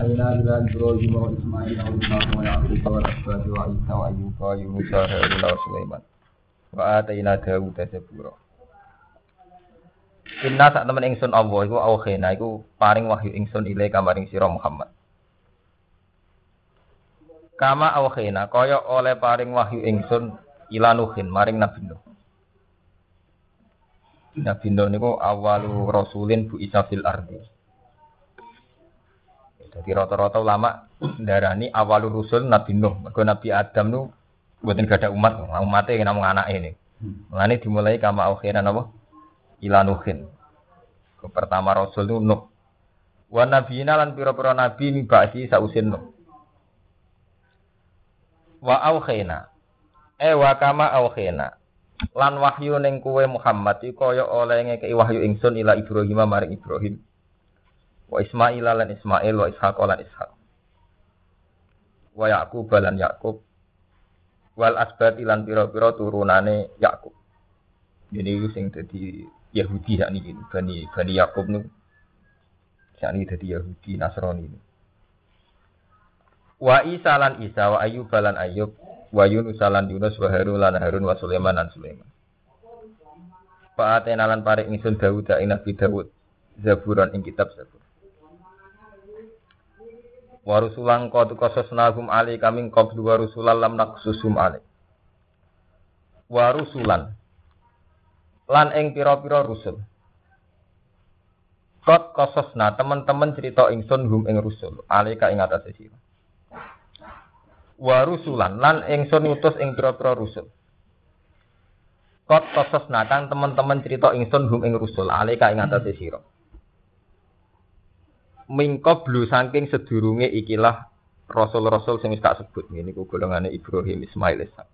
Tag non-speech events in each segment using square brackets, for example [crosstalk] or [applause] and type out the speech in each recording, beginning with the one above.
وأوحينا إلى إبراهيم وإسماعيل وإسحاق ويعقوب والأسباط وعيسى وأيوب ويونس وهارون وسليمان وآتينا داود زبورا Inna sak temen ingsun Allah iku auhena iku paring wahyu ingsun ile kamaring sira Muhammad. Kama auhena kaya oleh paring wahyu ingsun ila Nuhin maring Nabi Nuh. Nabi Nuh niku awalu rasulin bu isa fil ardi. Jadi rata-rata ulama darani awalu rusul Nabi Nuh. Mergo Nabi Adam nu mboten gada umat, umatnya namung anak ini. Mulane dimulai kama auhena napa? ila Nuhin. Ke pertama rasul itu Nuh. Wa nabiyina lan pira-pira nabi mi ba'di sausin Nuh. Wa aukhena. Eh wa kama aukhena. Lan wahyu ning kuwe Muhammad iku kaya oleh ngekeki wahyu ingsun ila Ibrahim maring Ibrahim. Wa Ismail lan Ismail wa Ishaq lan Ishaq. Wa Yaqub lan Yaqub. Wal asbat lan pira-pira turunane Yaqub. Jadi sing dadi Yahudi yakni ini Bani Bani Yakub nu yakni dadi Yahudi Nasrani ini. Wa Isa lan Isa wa Ayub lan Ayub wa Yunus lan Yunus wa Harun lan Harun wa Sulaiman lan Sulaiman. Fa atena lan paring ingsun Daud ing Nabi Daud Zaburan ing kitab Zabur. Wa rusulan qad qasasnahum ali kaming qablu wa rusulan lam naqsusum ali. Wa rusulan lan ing pira-pira rusul. Kot kososna teman-teman cerita ingsun hum ing rusul, alika ing atase sira. Wa rusulan lan ingsun utus ing pira-pira rusul. Kot kososna kang teman-teman cerita ingsun hum ing rusul, alika ing atase sira. Mingko blu saking sedurunge ikilah rasul-rasul sing wis tak sebut ngene ku golongane Ibrahim Ismail Ishak.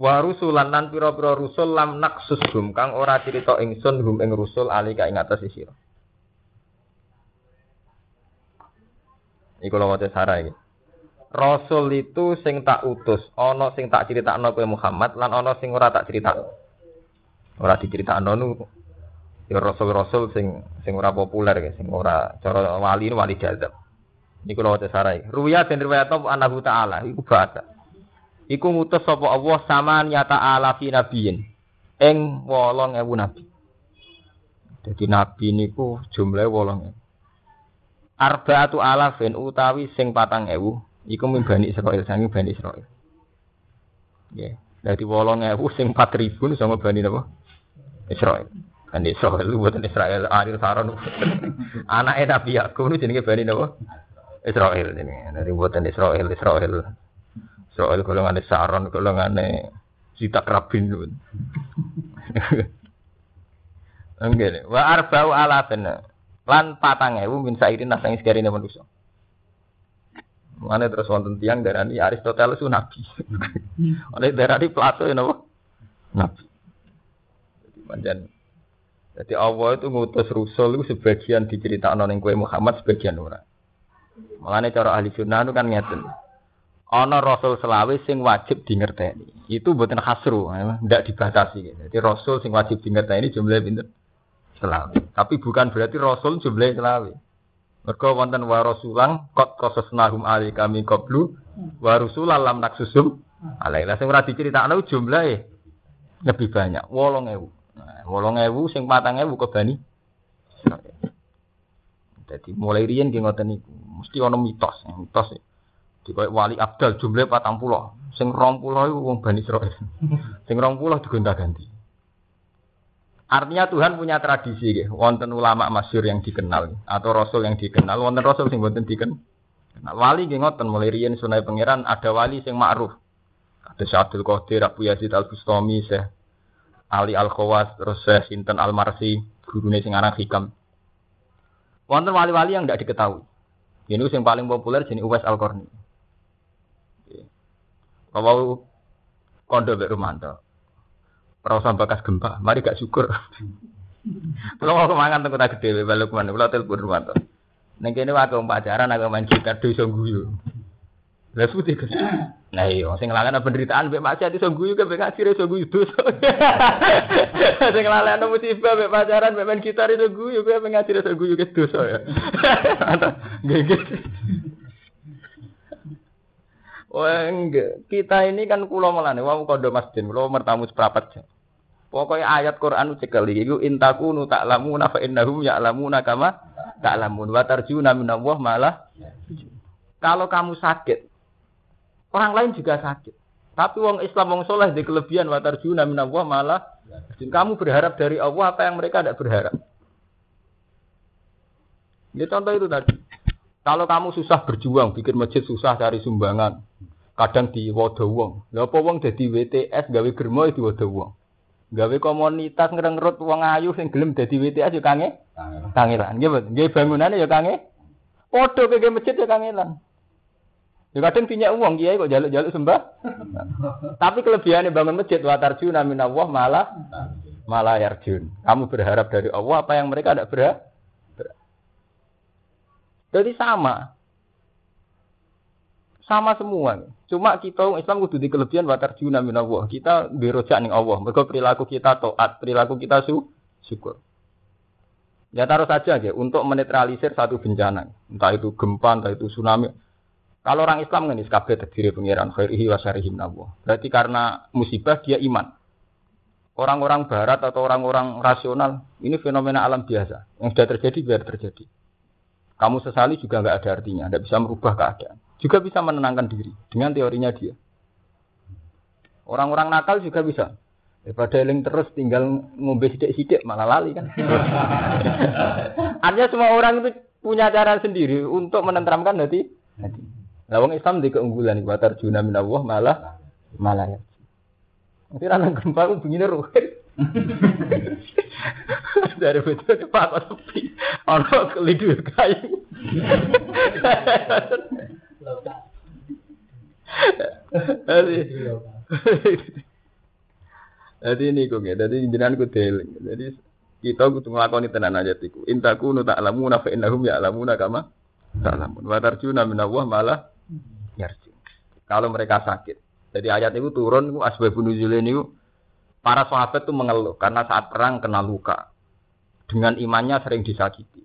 Wa rusulan lan pira-pira rusul lam naksus hum kang ora cerita ingsun hum ing rusul alika ing atas sira. Iku lho wae sara iki. Rasul itu sing tak utus, ana sing tak critakno kowe Muhammad lan ana sing ora tak critakno. Ora diceritakno ya rasul-rasul sing sing ora populer ya, sing ora cara wali wali jazab. Niku lho wae sara iki. Ruya den riwayat anahu ta'ala iku bahasa. iku ngutus sapa Allah sama nyata ala fi nabiyin ing 8000 nabi. Jadi nabi niku jumlahe 8000. Arba'atu alafin utawi sing patang ewu iku min Bani Israil sangi Bani Israil. Nggih. Dadi 8000 sing 4000 sama Bani napa? Israil. Bani Israil lu buatan Israel Aril Saron. Anake Nabi Yakub niku jenenge Bani napa? Israel jenenge. Dadi buatan Israel Israel. Soal golongan saron, golongan sitak rabin pun. Enggak, wa arba'u alafin lan patang ewu min sairin nasang sekarine manusia. Mana terus wonten tiang darani Aristoteles itu nabi. Oleh darani Plato ya napa? Nabi. Jadi. Jadi Allah itu ngutus Rasul itu sebagian diceritakan oleh kue Muhammad sebagian orang. Makanya cara ahli sunnah itu kan ngeten ana rasul selawe sing wajib dingerteni. Itu mboten hasru, ndak dibatasi. Jadi rasul sing wajib dingerteni jumlahe pinten? Selawe. Tapi bukan berarti rasul jumlahe selawe. Mergo wonten wa rasulang qad qasasnahum ali kami qablu wa rusulan lam naksusum alaihi. Sing ora diceritakno jumlahe lebih banyak, 8000. Nah, 8000 sing 4000 kebani. Jadi mulai riyen nggih ngoten niku. Mesti ana mitos, mitos. Di wali abdal jumlah patang pulau. Sing rong pulau itu wong Bani Israel. [laughs] Sing rong pulau digonta ganti. Artinya Tuhan punya tradisi gitu. Wonten ulama masyur yang dikenal atau rasul yang dikenal, wonten rasul sing wonten dikenal. Nah, wali nggih ngoten mulai riyen sunai pangeran ada wali sing ma'ruf. Ada Syaikhul Qadir, Abu Yazid Al Bustami, Syekh Ali Al Khawas, terus Syekh Sinten Al Marsi, gurune sing aran hikam. Wonten wali-wali yang tidak diketahui. Ini yang paling populer jenis Uwais Al Qarni. Kalau kondo Mbak Rumanto. Perasaan bakas gempa, mari gak syukur. [laughs] Kalau mau kemangan tengku tak gede, balik ke mana? Kalau telepon Rumanto. Neng kene wae pacaran agak main gitar desa guyu. Lah putih kan. Nah iya, sing nglalekno penderitaan mbek maksiat iso guyu kan mbek ngaji iso guyu dosa. [laughs] Sing nglalekno musibah mbek pacaran mbek main gitar iso guyu kowe mbek ngaji iso guyu ke dosa ya. [laughs] Oh enggak, kita ini kan kula melane wau kondo masjid, kula mertamu seprapat jam. Pokoknya ayat Quran cekel iki iku intakunu ta'lamuna fa innahum ya'lamuna kama ta'lamun wa tarjuna minallah malah kalau kamu sakit Orang lain juga sakit. Tapi wong Islam wong soleh di kelebihan watar juna minallah malah kamu berharap dari Allah apa yang mereka tidak berharap. Ini contoh itu tadi. Kalau kamu susah berjuang, bikin masjid susah cari sumbangan, kadang di wadah wong. Lha apa wong dadi WTS gawe germo di wadah wong. Gawe komunitas ngrengrut wong ayu sing gelem dadi WTS yo kange. Kangelan. Nggih, nggih bangunane yo kange. Padha kaya masjid yo kangelan. Ya kadang punya uang kiai kok jaluk-jaluk sembah. Tapi kelebihannya bangun masjid wa tarjuna minallah malah malah yarjun. Kamu berharap dari Allah apa yang mereka tidak berharap. Jadi sama. Sama semua. Cuma kita Islam kudu di kelebihan wa tarjuna minallah. Kita dirojak ning Allah. Mergo perilaku kita taat, perilaku kita su syukur. Ya taruh saja aja untuk menetralisir satu bencana. Entah itu gempa, entah itu tsunami kalau orang Islam kan kabeh terdiri pengiran khairihi wa syarihi. Berarti karena musibah dia iman. Orang-orang barat atau orang-orang rasional ini fenomena alam biasa yang sudah terjadi biar terjadi. Kamu sesali juga nggak ada artinya, tidak bisa merubah keadaan. Juga bisa menenangkan diri dengan teorinya dia. Orang-orang nakal juga bisa. Daripada eling terus tinggal ngombe sidik-sidik malah lali kan. [laughs] Artinya semua orang itu punya cara sendiri untuk menenteramkan hati. hati. Nah, wong Islam di keunggulan iku watar juna minallah malah malah ya. Nanti anak gempa ku begini ruwet. [laughs] Dari betul pak sepi. Ono kelidu kayu. Jadi, jadi ini kok ya, jadi jenengan ku Jadi kita kudu nglakoni tenan aja tiku. Intaku nu ta'lamuna fa innahum ya'lamuna kama ta'lamun. Wa tarjuna minallah malah yarji. Kalau mereka sakit. Jadi ayat itu turun itu asbabun nuzul ini para sahabat itu mengeluh karena saat perang kena luka. Dengan imannya sering disakiti.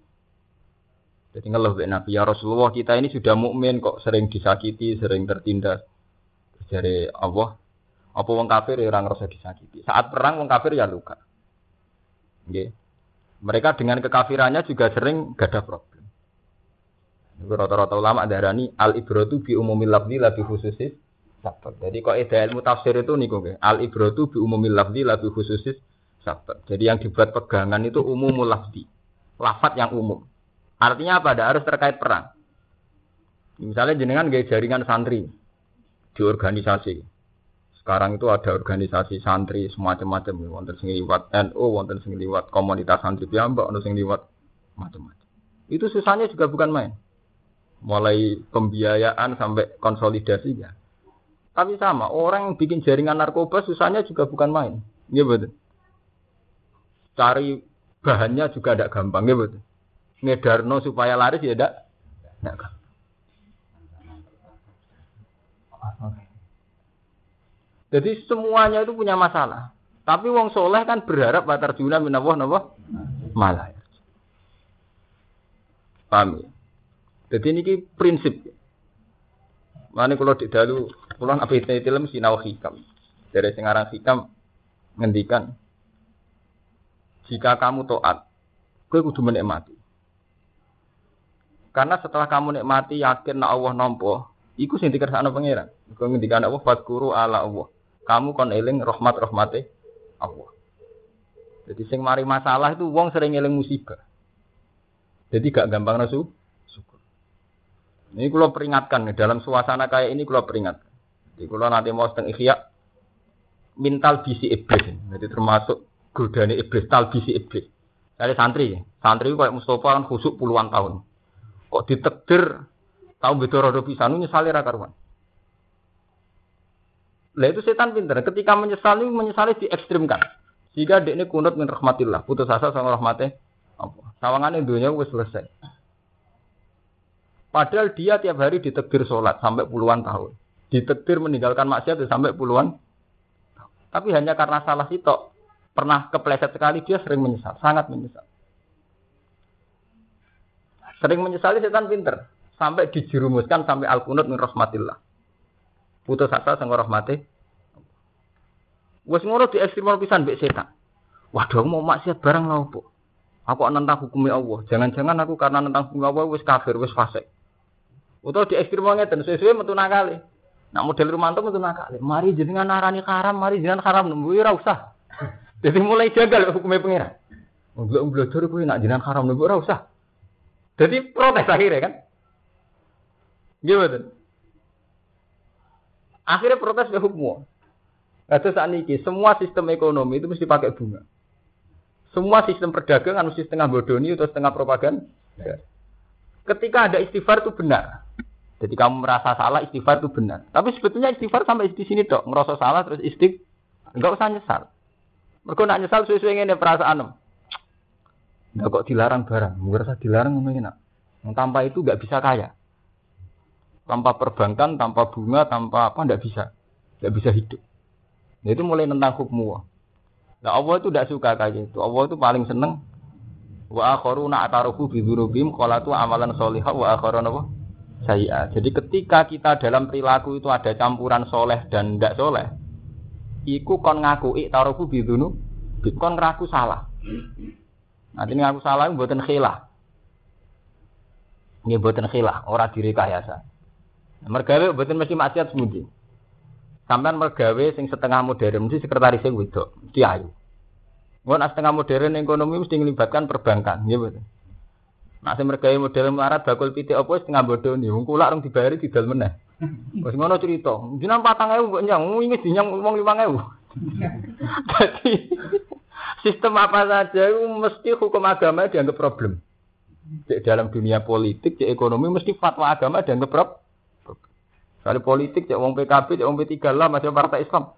Jadi ngeluh Nabi ya Rasulullah kita ini sudah mukmin kok sering disakiti, sering tertindas. Dari Allah, apa wong kafir ya orang rasa disakiti. Saat perang wong kafir ya luka. Okay. Mereka dengan kekafirannya juga sering gak ada problem. Rata-rata ulama darani al ibratu bi umumil lafzi la bi khususis sabab. Jadi kok ida ilmu tafsir itu nih kok al ibratu bi umumil lafzi la bi khususis sabab. Jadi yang dibuat pegangan itu umumul lafzi. Lafat yang umum. Artinya apa? Ada harus terkait perang. Misalnya jenengan gaya jaringan santri di organisasi. Sekarang itu ada organisasi santri semacam-macam, wonten sing liwat NU, wonten sing liwat komunitas santri piyambak, wonten sing liwat macam-macam. Itu susahnya juga bukan main mulai pembiayaan sampai konsolidasi ya. Tapi sama, orang yang bikin jaringan narkoba susahnya juga bukan main. Iya betul. Cari bahannya juga tidak gampang, iya betul. Ngedarno supaya laris ya tidak tidak gampang. Jadi semuanya itu punya masalah. Tapi wong soleh kan berharap batar juna minawah nawah malah. Paham ya? Jadi ini prinsip. Mana kalau di dalu pulang apa itu film sinau hikam. Dari sengarang hikam ngendikan jika kamu toat, kue kudu menikmati. Karena setelah kamu nikmati yakin nak Allah nompo, iku sing dikersakno pangeran. Kau ngendikan Allah fatkuru ala Allah. Kamu kon eling rahmat rahmate Allah. Jadi sing mari masalah itu wong sering eling musibah. Jadi gak gampang nasu ini kalau peringatkan dalam suasana kayak ini kalau peringatkan. Jadi kalau nanti mau setengah ikhya mintal bisi iblis. Jadi termasuk godane iblis, tal bisi iblis. Dari santri, santri kayak Mustafa kan khusuk puluhan tahun. Kok ditekdir tahu betul rodo pisanu nyesali karuan. Lah itu setan pinter. Ketika menyesali, menyesali diekstrimkan. Jika dia ini kunut min rahmatillah, putus asa sama rahmatnya. Apa? Sawangannya dunia wis selesai. Padahal dia tiap hari ditegur sholat sampai puluhan tahun. Ditegur meninggalkan maksiat sampai puluhan. Tapi hanya karena salah sitok pernah kepleset sekali dia sering menyesal, sangat menyesal. Sering menyesali setan pinter sampai dijerumuskan sampai al kunut min rahmatillah. Putus asa sang rahmati. Wes ngono di ekstremal pisan mbek setan. Waduh mau maksiat barang lha opo? Aku nentang hukumnya Allah. Jangan-jangan aku karena nentang hukum Allah wis kafir, wis fasik. Utawa di ekstremal ngeten sesuai metu nakali. Nak model Rumanto metu nakali. Mari jenengan narani haram, mari jenengan haram nemu ora usah. [laughs] Jadi mulai jagal hukumnya pengiran. Belum belajar kowe nak jenengan haram nemu ora usah. Jadi protes akhirnya kan. Gimana? Akhirnya protes ke hukum. Kata saat ini, semua sistem ekonomi itu mesti pakai bunga. Semua sistem perdagangan mesti setengah bodoni atau setengah propaganda. Ketika ada istighfar itu benar. Jadi kamu merasa salah istighfar itu benar. Tapi sebetulnya istighfar sampai di sini dok. Ngerasa salah terus istighfar. Enggak usah nyesal. Mereka nak nyesal sesuai ini perasaan. Enggak kok dilarang barang. Merasa dilarang ngomongin nak. Tanpa itu nggak bisa kaya. Tanpa perbankan, tanpa bunga, tanpa apa nggak bisa. Nggak bisa hidup. Nah, itu mulai tentang hukum Nah, Allah itu tidak suka kayak gitu. Allah itu paling seneng wa akharuna ataruhu bi dzunubihim qalatu amalan sholihah wa akharuna apa? Saya. Jadi ketika kita dalam perilaku itu ada campuran soleh dan tidak soleh, iku kon ngaku taruhu bi dzunub, kon ngaku salah. Nanti ngaku salah mboten khilah. Nggih mboten khilah, ora direkayasa. Mergawe mboten mesti maksiat semuji. Sampean mergawe sing setengah modern mesti sekretaris sing wedok, mesti ayu. Ngon setengah modern ekonomi mesti ngelibatkan perbankan, nggih betul. Nah, sing mergawe model melarat bakul pitik apa setengah bodoh nih, wong kulak rong dibayari didal meneh. Wis ngono cerita. Jenengan 4000 kok nyang, wingi dinyang wong 5000. Jadi [laughs] sistem apa saja itu mesti hukum agama dianggap problem. Cek dalam dunia politik, cek ekonomi mesti fatwa agama dianggap problem. Kali politik cek wong PKB, cek wong P3 lah masih partai Islam.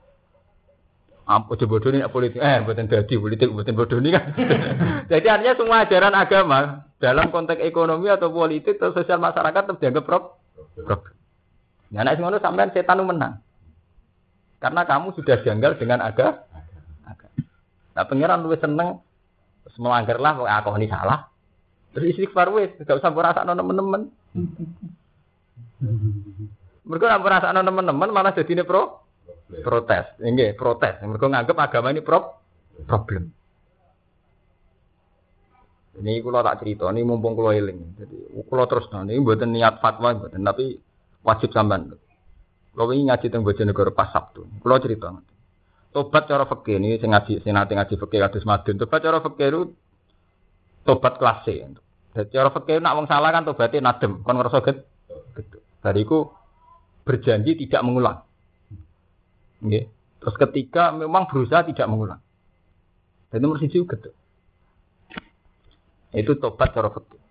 Coba bodoh ini politik? Eh, buatan dadi politik, buatan bodoh ini kan. [laughs] Jadi artinya semua ajaran agama dalam konteks ekonomi atau politik atau sosial masyarakat tetap dianggap prop. prop. Nah, anak ngono sampean setan menang. Karena kamu sudah janggal dengan aga. aga. Nah, pangeran lu seneng melanggar lah kok aku ini salah. Terus istighfar wis, gak usah merasa teman-teman. [laughs] Mereka nak merasa teman-teman malah jadi pro protes. Ini protes. Mereka nganggap agama ini pro problem. Ini kalau tak cerita, ini mumpung kalau eling. Jadi kalau terus ini buatan niat fatwa, buatan tapi wajib sampean. Kalau ini ngaji tentang negara pas Sabtu, kalau cerita. Tobat cara fakir ini saya ngaji, saya nanti ngaji fakir kados madun. Tobat cara fakir itu tobat kelas C. Jadi cara fakir nak wong salah kan tobatnya nadem, kon ngerasa get. Gitu. Bariku berjanji tidak mengulang. Okay. Terus ketika memang berusaha tidak mengulang. Dan nomor siji gitu. Itu tobat cara fikih.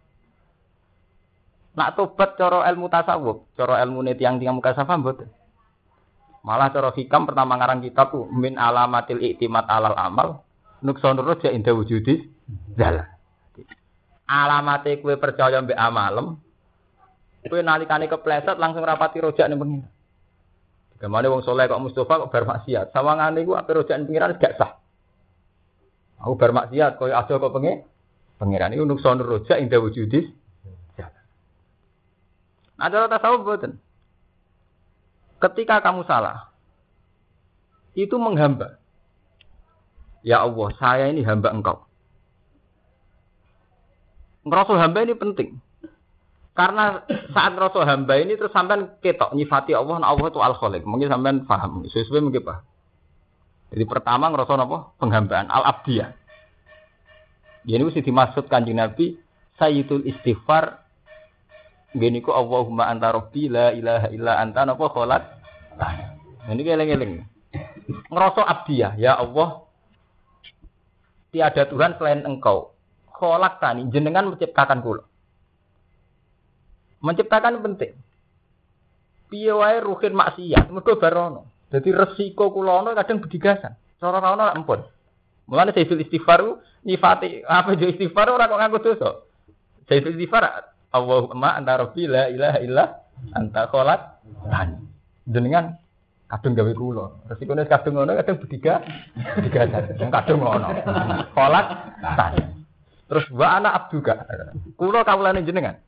Nak tobat cara ilmu tasawuf, cara ilmu yang tiang muka safa mboten. Malah cara hikam pertama ngarang kitab tuh min alamatil iktimat alal amal nukson roja indah wujudi jalan. Alamate kue percaya mbek amalem Kowe nalikane kepleset langsung rapati rojak ning pengiran. Gimana wong soleh kok Mustafa kok bar maksiat. Sawangane iku ape rojak ning pengiran gak sah. Aku bar maksiat koyo aja kok pengen. Pengiran iku nukso rojak indah wujudis. Nah, cara tasawuf boten. Ketika kamu salah, itu menghamba. Ya Allah, saya ini hamba engkau. Ngerasa hamba ini penting. Karena saat rasa hamba ini terus sampean ketok nyifati Allah, nah Allah itu al khaliq. Mungkin sampean paham, sesuai mungkin pak. Jadi pertama ngerasa apa? Penghambaan al abdiyah. Ini mesti dimaksud kanjeng Nabi Sayyidul istighfar Gini ku Allahumma anta rabbi la ilaha illa anta napa kholat. Nah, ini eling-eling. Ngerasa abdiyah, ya Allah. Tiada Tuhan selain Engkau. Kholak tani jenengan menciptakan kula. Menciptakan penting. Piye wae ruhin maksiat, mergo barono. Jadi resiko kula kadang bedigasan. Cara ana ampun. Mulane Sayyidul istighfar nyifati apa jo istighfar ora kok nganggo dosa. Sayyidul istighfar Allahumma anta rabbi la ilaha illa anta kholat tani. Jenengan kadung gawe kula. Resikone kadung ngono kadung bediga bediga wong kadung ngono. Kholat. Terus wa ana abduka. Kula kawulane jenengan.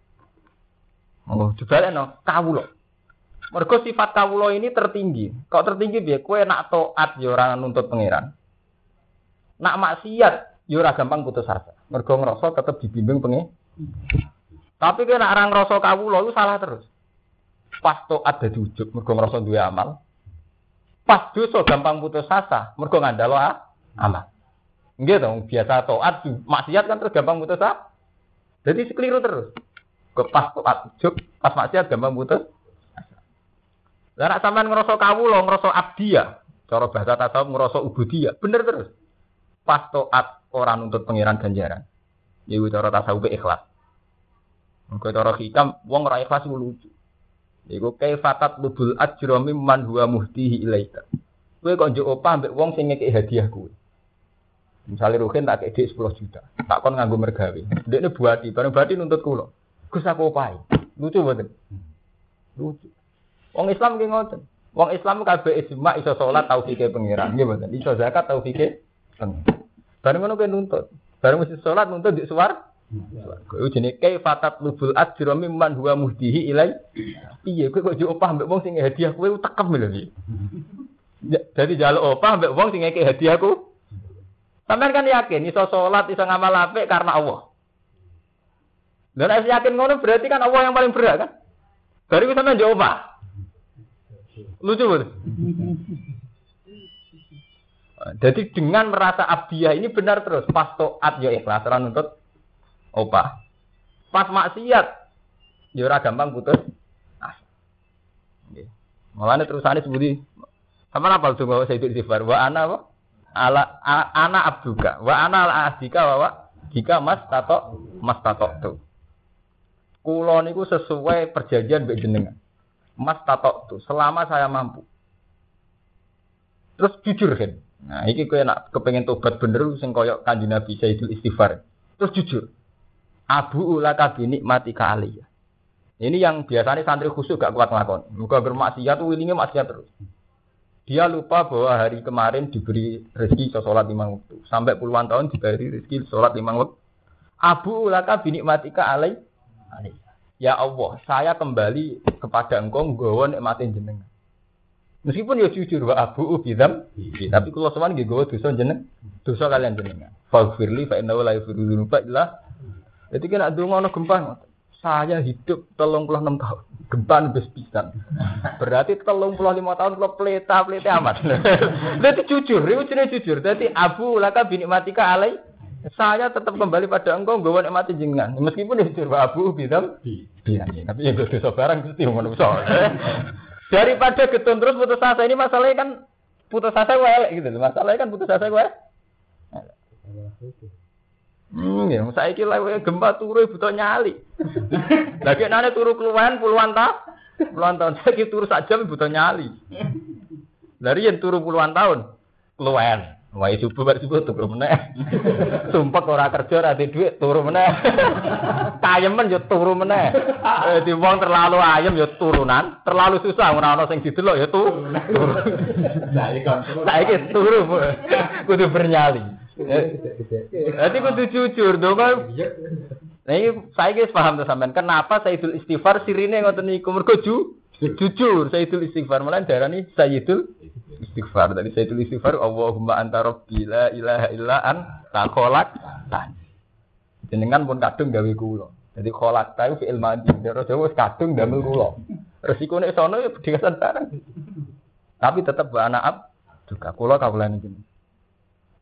Oh, jebaleno kawula. Mergo sifat kawula ini tertinggi. Kok tertinggi piye? Kowe nak taat ya ora nuntut pangeran. Nak maksiat ya gampang putus asa. Mergo ngrasa tetep dibimbing pengen. Tapi kowe nak ora ngrasa kawula iku salah terus. Pas taat dadi ujug mergo ngrasa duwe amal. Pas dosa gampang putus asa mergo ngandalo amal. Nggih dong, biasa taat maksiat kan terus gampang putus asa. Jadi sekeliru terus. Pas taat ujug, pas maksiat gampang putus lah nek sampean ngrasa kawula, ngrasa abdi ya, cara bahasa tasawuf ngrasa ubudiyah, bener terus. Pas taat ora nuntut pangeran ganjaran. Iku cara tasawuf ikhlas. Mengko cara hikam wong ora ikhlas lucu. Iku kaifatat lubul ajra mimman huwa muhtihi ilaika. Kowe kok njuk opah mbek wong sing ngekek hadiah kowe. Misalnya Ruhin tak kek 10 juta, tak kon nganggo mergawe. Dekne buati, bareng buati nuntut kula. Gus aku opahi. Lucu mboten? Lucu. Wong Islam ki ngoten. Wong Islam kabeh ijma iso salat taufike pangeran, nggih mboten. Iso zakat taufike pangeran. Bareng ngono kowe nuntut. Bareng mesti salat nuntut di suar. Kowe jenenge kaifatat lubul ajra mimman huwa muhdihi ilai. Piye kowe kok yo opah mbek wong sing hadiah kowe tekem lho iki. Jadi jaluk opah mbek wong sing ngekek hadiahku. Sampeyan kan yakin iso salat iso ngamal apik karena Allah. Dan saya yakin ngono berarti kan Allah yang paling berat kan? Dari itu sampeyan jawab Lucu betul. Jadi dengan merasa abdiah ini benar terus. Pas toat ya ikhlas nuntut opah. Pas maksiat ya ora gampang putus. Ah. Malah terusane sebuti sama apa tuh bahwa saya itu istighfar wa ana apa? Ala ana abduka wa ana ala ahdika wa jika mas tato mas tato tuh. Kulo niku sesuai perjanjian mbek jenengan. Mas tato tuh selama saya mampu. Terus jujur kan. Nah, ini kue nak kepengen tobat bener sing koyok kanji Nabi Sayyidul Istighfar. Terus jujur. Abu ulaka bini mati kali ya. Ini yang biasanya santri khusus gak kuat ngelakon. Muka bermaksiat tuh willingnya maksiat terus. Dia lupa bahwa hari kemarin diberi rezeki sholat lima waktu. Sampai puluhan tahun diberi rezeki sholat lima waktu. Abu ulaka bini mati alai. Alai. Ya Allah, saya kembali kepada engkau nggawa nikmatin jenengan. Meskipun ya jujur wa abu bidam, tapi kalau sowan nggih gawa dosa jeneng, dosa kalian jenengan. Faghfirli fa innahu la yaghfiru dzunuba illa. Jadi kena ndonga ana gempa. Saya hidup telung puluh enam tahun. Gempa nubes pisan. Berarti telung puluh lima tahun kalau peleta peleta amat. [laughs] Itu jujur, itu jujur. Jadi abu laka binikmatika alai saya tetap kembali pada engkau gue mati jenengan. Meskipun itu abu bidam iya. Tapi yang gue dosa barang itu manusia [laughs] daripada getun terus putus asa ini masalahnya kan putus asa gue gitu masalahnya kan putus asa gue Hmm, ya, saya kira gempa turu butuh nyali. [laughs] Lagi nane turu keluhan puluhan tahun, puluhan tahun. Saya kira turu saja butuh nyali. Dari yang turu puluhan tahun, keluhan. Wah, subuh bar subuh turu meneh. [laughs] Sumpek ora kerja ora duit turu meneh. [laughs] Kayemen yo turu meneh. [laughs] Eh di wong terlalu ayem yo turunan, terlalu susah ora ana sing didelok yo turu. Saiki kon Saiki turu. Kudu bernyali. Nanti kudu jujur dong kan. Nah ini saya guys paham tuh sampean. Kenapa Sayyidul Istighfar sirine ngoten niku mergo ju jujur Sayyidul Istighfar malah darani Sayyidul istighfar. Tadi saya tulis istighfar Allahumma anta rabbi la ilaha illa an ta kholak tan jenengan pun kadung gawe kula. Jadi kholak ta fi ilmu di cara Jawa kadung damel kula. Resikone sono ya dikasan barang tapi tetap wa ana ab juga kula kawulane jenengan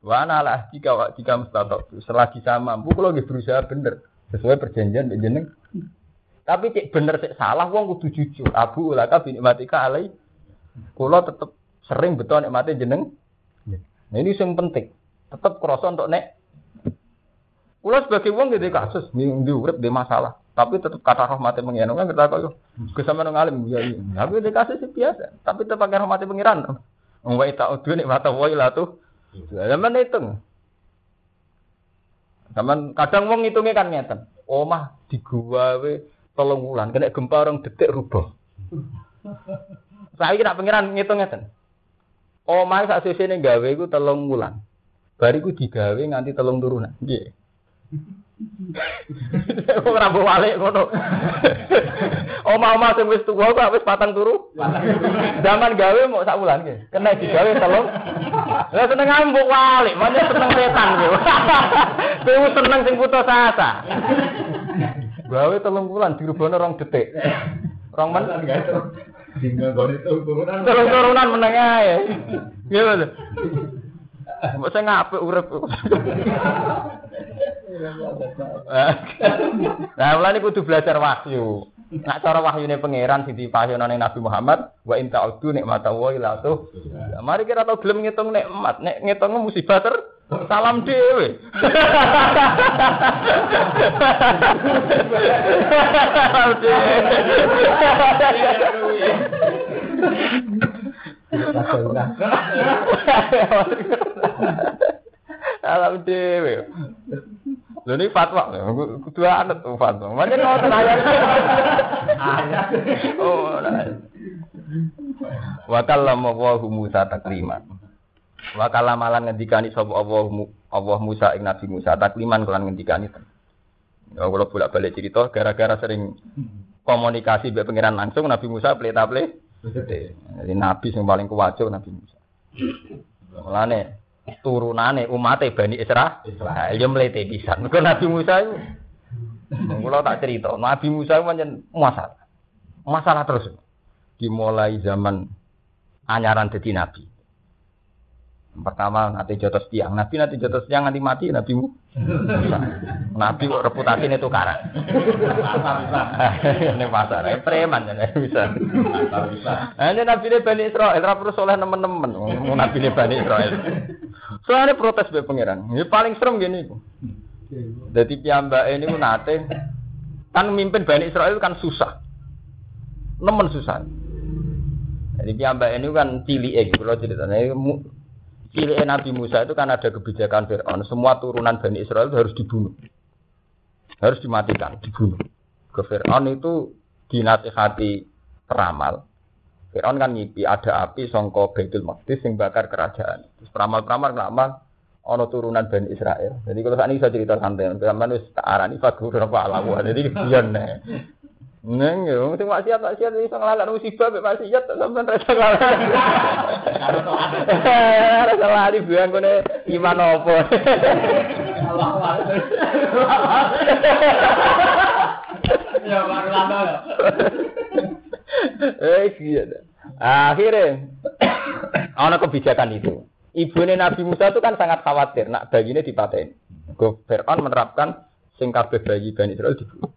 wa ana ala jika wa jika mustatok. Selagi saya mampu kula nggih berusaha bener. Sesuai perjanjian jeneng. Tapi cek bener cek salah wong kudu jujur. Abu ulaka binikmatika alai. Kula tetep sering betul nikmati jeneng. Nah ini yang penting. Tetap kerasa untuk nek. Kulo sebagai wong gitu kasus di urip di masalah, tapi tetap kata rahmati pengiran kan kita kok gue sama nong alim ya iya. Tapi di kasus sih biasa, tapi tetap pakai rahmati pengiran. Wong tak udah nih mata woi lah tuh. Zaman hitung. Zaman kadang wong hitungnya kan ngeten. Omah di gua we telung wulan kena gempa orang detik rubah. [laughs] Saya nak pengiran ngitung ngeten. Omah sak sesene gawe iku telung wulan. Bariku digawe nganti telung turunan. Nggih. [laughs] Ora mbok walik ngono. [laughs] Omah-omah sing wis tuwa kok wis patang turu. Zaman gawe mau sak wulan nggih. Kena digawe telung. Lah seneng ambuk walik, mana seneng setan nggih. [laughs] Kowe seneng sing putus asa. Gawe telung wulan dirubahno rong detik. Rong men. Tinggal gone turunan. Telung turunan meneng ae. Nggih betul. Mbok sing apik urip. Nah, mulane kudu belajar wahyu. Nak cara wahyune pangeran sing dipasyono ning Nabi Muhammad, wa in ta'udu nikmata wa ila tuh. Mari kira tau gelem ngitung nikmat, nek ngitung musibah ter salam dhewe. Salam dhewe. Lho ini fatwa, kudu anut fatwa. Macam ngoten ayat. Ayat. Oh. Wa kallama Musa takliman. Wa kallama lan ngendikani sapa Allah Allah Musa ing Nabi Musa takliman kelan ngendikani. Ya kula bolak-balik cerita gara-gara sering komunikasi mbek pangeran langsung Nabi Musa pleta-ple. Jadi nabi sing paling kuwajo Nabi Musa. Mulane turunane umate Bani Isra, Israil yo mlete pisan. Mergo Nabi Musa iku kula tak cerita, Nabi Musa iku pancen masalah. Masalah terus. Dimulai zaman anyaran dadi nabi. Pertama nanti jotos tiang, nabi nanti jotos tiang nanti mati nabi Musa. Nabi kok ini tukaran. Ini pasar, ini preman ya bisa. Ini nabi ini Bani Israel, ora perlu soleh teman-teman. Nabi ini Bani Israel. Soalnya protes be pangeran. Ini paling serem gini. Jadi piyambak ini nate kan mimpin Bani Israel kan susah. Nemen susah. Jadi piyambak ini kan cilik gitu kalau ceritanya. Cilik Nabi Musa itu kan ada kebijakan Fir'aun. Semua turunan Bani Israel itu harus dibunuh. Harus dimatikan, dibunuh. Ke Fir'aun itu dinasihati peramal. Fir'aun kan ngipi ada api songko Baitul Maqdis yang bakar kerajaan. Terus peramal-peramal ngelamal ono turunan Bani Israel. Jadi kalau saat ini saya cerita santai, zaman itu tak arani fagur apa alamu. Jadi biar nih. Neng yo, sing maksiat maksiat iso nglalak musibah mek maksiat sampean rasa nglalak. Rasa lali biang kene iman opo. Ya baru lama ya. Eh iya. Akhirnya ana kebijakan itu. Ibune Nabi Musa itu kan sangat khawatir nak bayinya dipaten. Fir'aun menerapkan sing kabeh bayi Bani Israel dibunuh.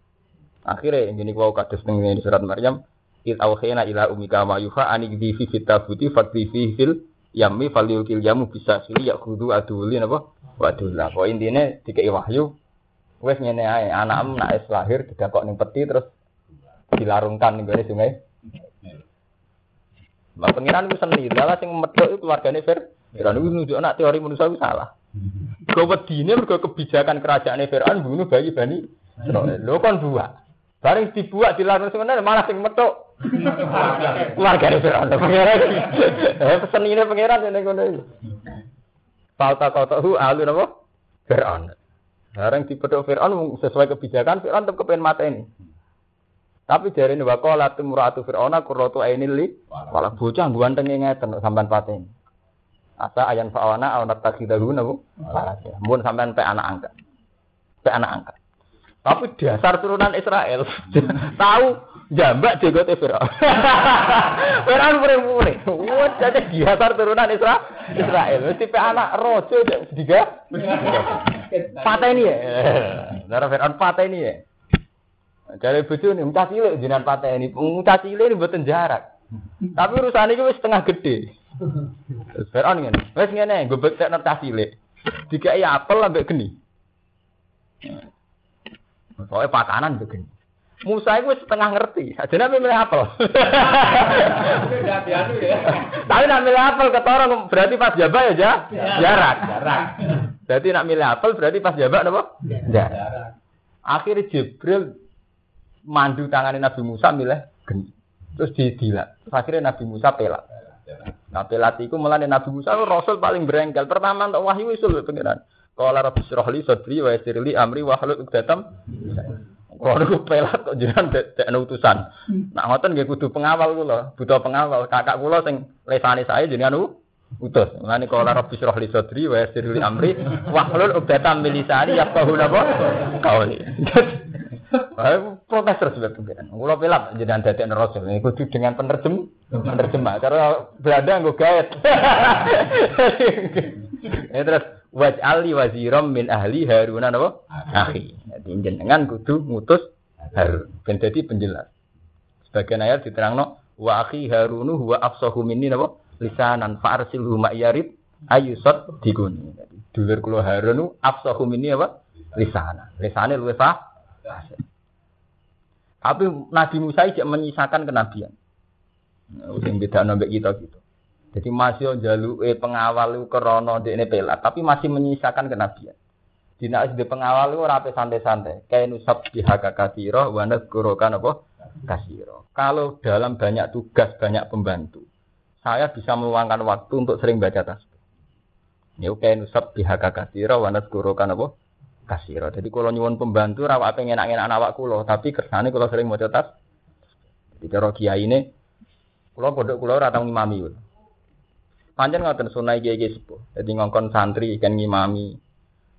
Akhirnya ini wau kados ning di surat Maryam, "Id awhayna ila ummika ma yuha an igdi fi fitabuti fakti fi fil yammi falyukil yamu bisa sili aduli napa? Waduh lah, kok intine dikei wahyu wis ngene ae, anakmu nak wis lahir didakok ning peti terus dilarungkan ning gone sungai. Mbak pengiran itu seni, malah sing itu keluargane Fir. Fir'aun nunjuk anak teori manusia itu salah. Kau wedine mergo kebijakan kerajaan Fir'aun bunuh bayi Bani. Lho kan dua. Bareng dibuat dilarang sebenarnya malah sing metok. Keluarga Fir'aun. [laughs] Pangeran. Eh pesen ini pangeran yang ngono iki. Falta qatahu alu napa? Fir'aun. Bareng dipethuk Fir'aun sesuai kebijakan Fir'aun tetep kepen mata ini. Tapi dari ini wakola timuratu Fir'auna kurrotu ainil li. Walah bocah ganteng ngeten sampean paten. Asa ayan fa'awana awanat takidahu nabu. Mun sampean pe anak angkat. Pe anak angkat. Tapi dasar turunan Israel [laughs] tahu jambak jegote Firaun. [laughs] Firaun pure-pure. Wah, jadi dasar turunan Isra Israel. Mesti pe anak rojo sediga. Pateni ya. Darah Firaun pateni ya. Dari bojo nih, mucah cilik jenengan pateni. Mucah cilik ini mboten jarak. Tapi urusan ini setengah gede. Firaun ngene. Wis ngene, gue betek cah cilik. Dikai apel ambek geni. Soalnya pakanan begini. Musa itu setengah ngerti. Aja nabi milih apel. Tapi nak milih apel ketorong berarti pas jabak ya jarak. Jarak. Berarti nak milih apel berarti pas jabak apa? Jarak. Akhirnya Jibril mandu tangane Nabi Musa milih geni. Terus didilat. Terus akhirnya Nabi Musa pelak. Nah pelat iku mulane Nabi Musa rasul paling berengkel. Pertama untuk wahyu usul pengiran. Qala rabbi shrah li sadri wa amri wa hlul 'uqdatam. Kalau niku pelat kok jenengan dekne utusan. Nak ngoten nggih kudu pengawal kula, butuh pengawal. Kakak kula sing lesane saya jenengan u- utus. Mulane qala rabbi shrah li sadri wa yassir li amri wa hlul 'uqdatam min lisani yafqahu napa qauli. [laughs] Aku protes terus pengiran. Kula pelat jenengan dadekne rasul. Ini kudu dengan penerjem penerjemah. Cara Belanda nggo gaet. [laughs] Ya terus waj'ali waziram min ahli Harun napa? Akhi. Jadi jenengan kudu ngutus Harun ben dadi penjelas. Sebagian ayat diterangno wa akhi Harunu huwa afsahu minni napa? Lisanan fa arsilhu ma yarid diguni. Jadi dulur kula Harun nu afsahu minni apa? Lisanan. Lisane luwih fasih. Tapi Nabi Musa tidak menyisakan kenabian. Nah, Sing beda nombek kita gitu. Jadi masih jaluke pengawal itu kerono ini pelat, tapi masih menyisakan kenabian. Dina di pengawal itu rapi santai-santai. Kayak nusab bihaka kasiro, wanas kurokan apa? Kasiro. Kalau dalam banyak tugas, banyak pembantu, saya bisa meluangkan waktu untuk sering baca tasbih. Ya kayak nusab bihaka kasiro, wanas kurokan apa? Kasiro. Jadi kalau nyuwun pembantu, rawat pengen enak-enak awak kulo, tapi kersane kalau sering baca tas. Jadi kalau kiai ini, kulo kodok kulo ratang ngimami. kulo. Pancen ngoten sunai kiai kiai sepuh. Jadi ngongkon santri kan ngimami.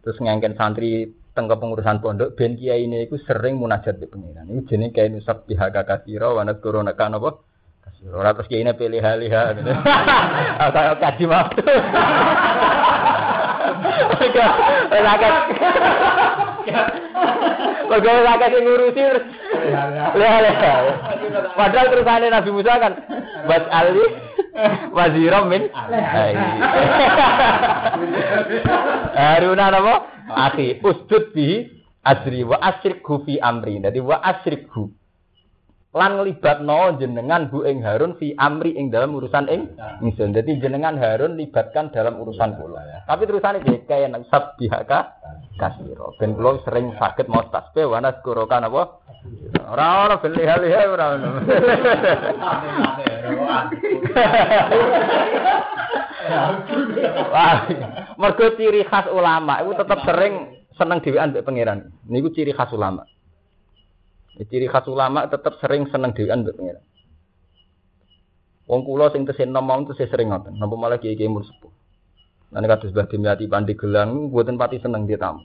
Terus ngengken santri teng pengurusan pondok ben kiai ini iku sering munajat di pengiran. Ini jenenge kiai nusab bihaka kasiro wa nadkuru naka napa? Kasiro. Ora terus kiai ini pilih haliha. Atau [laughs] kaji maaf. Lakat. Pegawai lakat yang ngurusi terus. Lihat lihat. Padahal terusane Nabi Musa kan buat Ali [laughs] waziram min [laughs] Haruna napa? Akhi usdud bi asri wa asrikhu fi amri. Dadi wa asrikhu. Lan nglibatno jenengan Bu ing Harun fi amri ing dalam urusan ing ingsun. Dadi jenengan Harun libatkan dalam urusan kula. Tapi terusane piye kaya nang sabbihaka kasiro. Ben kula sering sakit mau tasbih wa naskurokan apa? Ora ora beli hal-hal ora ono. Wah, mergo ciri khas ulama itu tetap sering seneng dhewean mbek pangeran. Niku ciri khas ulama. Ya, Ciri khas ulama tetap sering seneng dhewean mbek pangeran. Wong kula sing tesih nom mau tesih sering ngoten. Napa malah kiai-kiai mur sepuh. Lan kados Mbah Dimyati Pandi Gelang mboten pati seneng dia tamu.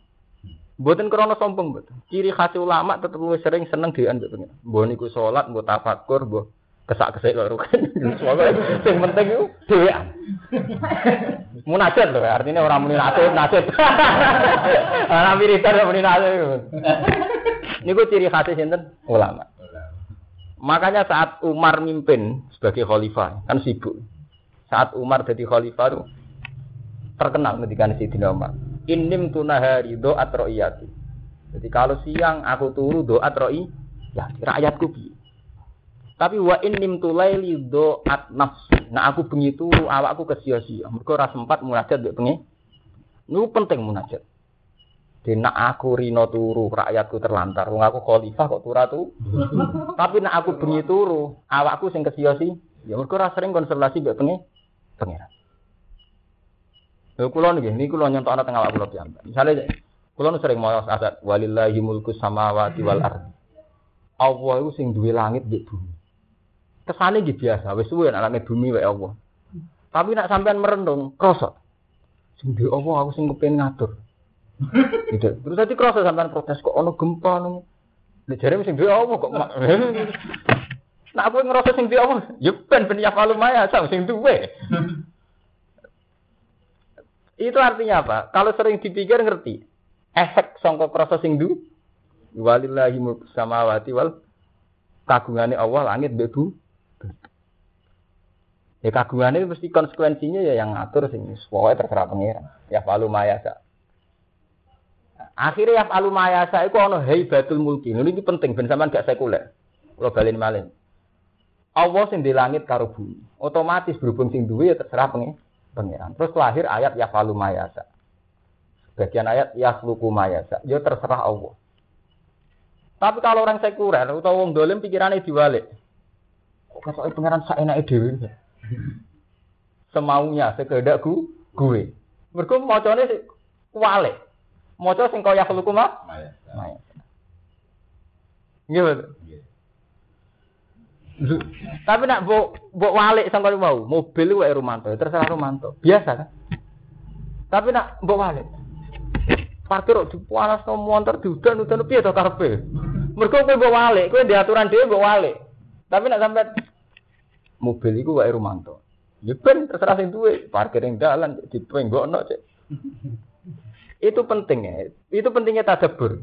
Mboten krana sombong mboten. Ciri khas ulama tetep luwih sering seneng dhewean mbek pangeran. Mbah niku salat, mbah tafakur, mbah kesak-kesik kok rugen. [laughs] Soalnya sing penting iku dhewean. Munajat lho, artinya orang muni nasib, nasib. [laughs] Ana wiridan muni nasib. Niku ciri khas sinten? Ulama. Makanya saat Umar mimpin sebagai khalifah, kan sibuk. Saat Umar jadi khalifah itu terkenal ketika Sayyidina Umar. Inim tunahari doat ro'iyati. Jadi kalau siang aku turu doat ro'i, ya rakyatku bi. Tapi wa inim tulaili doat nafsi. Nah aku bengi turu awakku kesia-sia. Mergo ora sempat munajat mbek bengi. Niku penting munajat. Dina aku rino turu, rakyatku terlantar. Wong aku khalifah kok turu tu. [laughs] Tapi nak aku bengi turu, awakku sing kesia-sia. Ya mergo ora sering konsultasi mbek bengi pangeran. Lha kula nggih niku kula nyontokno teng awak kula piyambak. Misale kula nu sering maos asat walillahi mulku samawati wal ardi. Allah iku sing duwe langit mbek bumi. Kesane nggih biasa, wis suwe langit bumi wae Allah. Tapi nak sampean merenung, krasa. Sing duwe Allah aku sing kepengin ngatur. [laughs] gitu. Terus tadi krasa sampean protes kok ono gempa nang Nek jare sing duwe Allah kok mak- [laughs] Nak aku ngerasa sing duwe Allah, ya ben ben ya maya sing duwe. [laughs] Itu artinya apa? Kalau sering dipikir ngerti. Efek sangka krasa sing du walillahi mulku samawati wal kagungane Allah langit mbek bu. Ya kagungane mesti konsekuensinya ya yang ngatur sing pokoke terserah pangeran. Ya falu mayasa. Akhirnya ya falu mayasa iku ana haibatul mulki. Ini penting ben sampean gak sekuler. Kula balen malih. Allah sing di langit karo bumi. Otomatis berhubung sing duwe ya terserah pengen pengiran. Terus lahir ayat ya falu mayasa. Bagian ayat ya luku mayasa. Ya terserah Allah. Tapi kalau orang sekuler atau wong dolim pikirannya diwalik. Kok kata pangeran sak enake dhewe. Semaunya sekedak gu, gue. Mergo macane sik kuwalik. Maca sing kaya khuluku mah. Maya. Nggih, betul. Tapi nak mbok mbok walik sangka mau, mobil wae Romanto, terserah Romanto. Biasa kan? Tapi nak mbok walik. Parkir kok dipanas no montor diudan udan piye to karepe? Mergo kowe mbok walik, kowe di aturan dhewe mbok walik. Tapi nak sampai mobil iku wae Romanto. Ya ben terserah sing duwe, parkir ning dalan dipenggokno cek. Itu penting ya. Itu pentingnya tadabbur.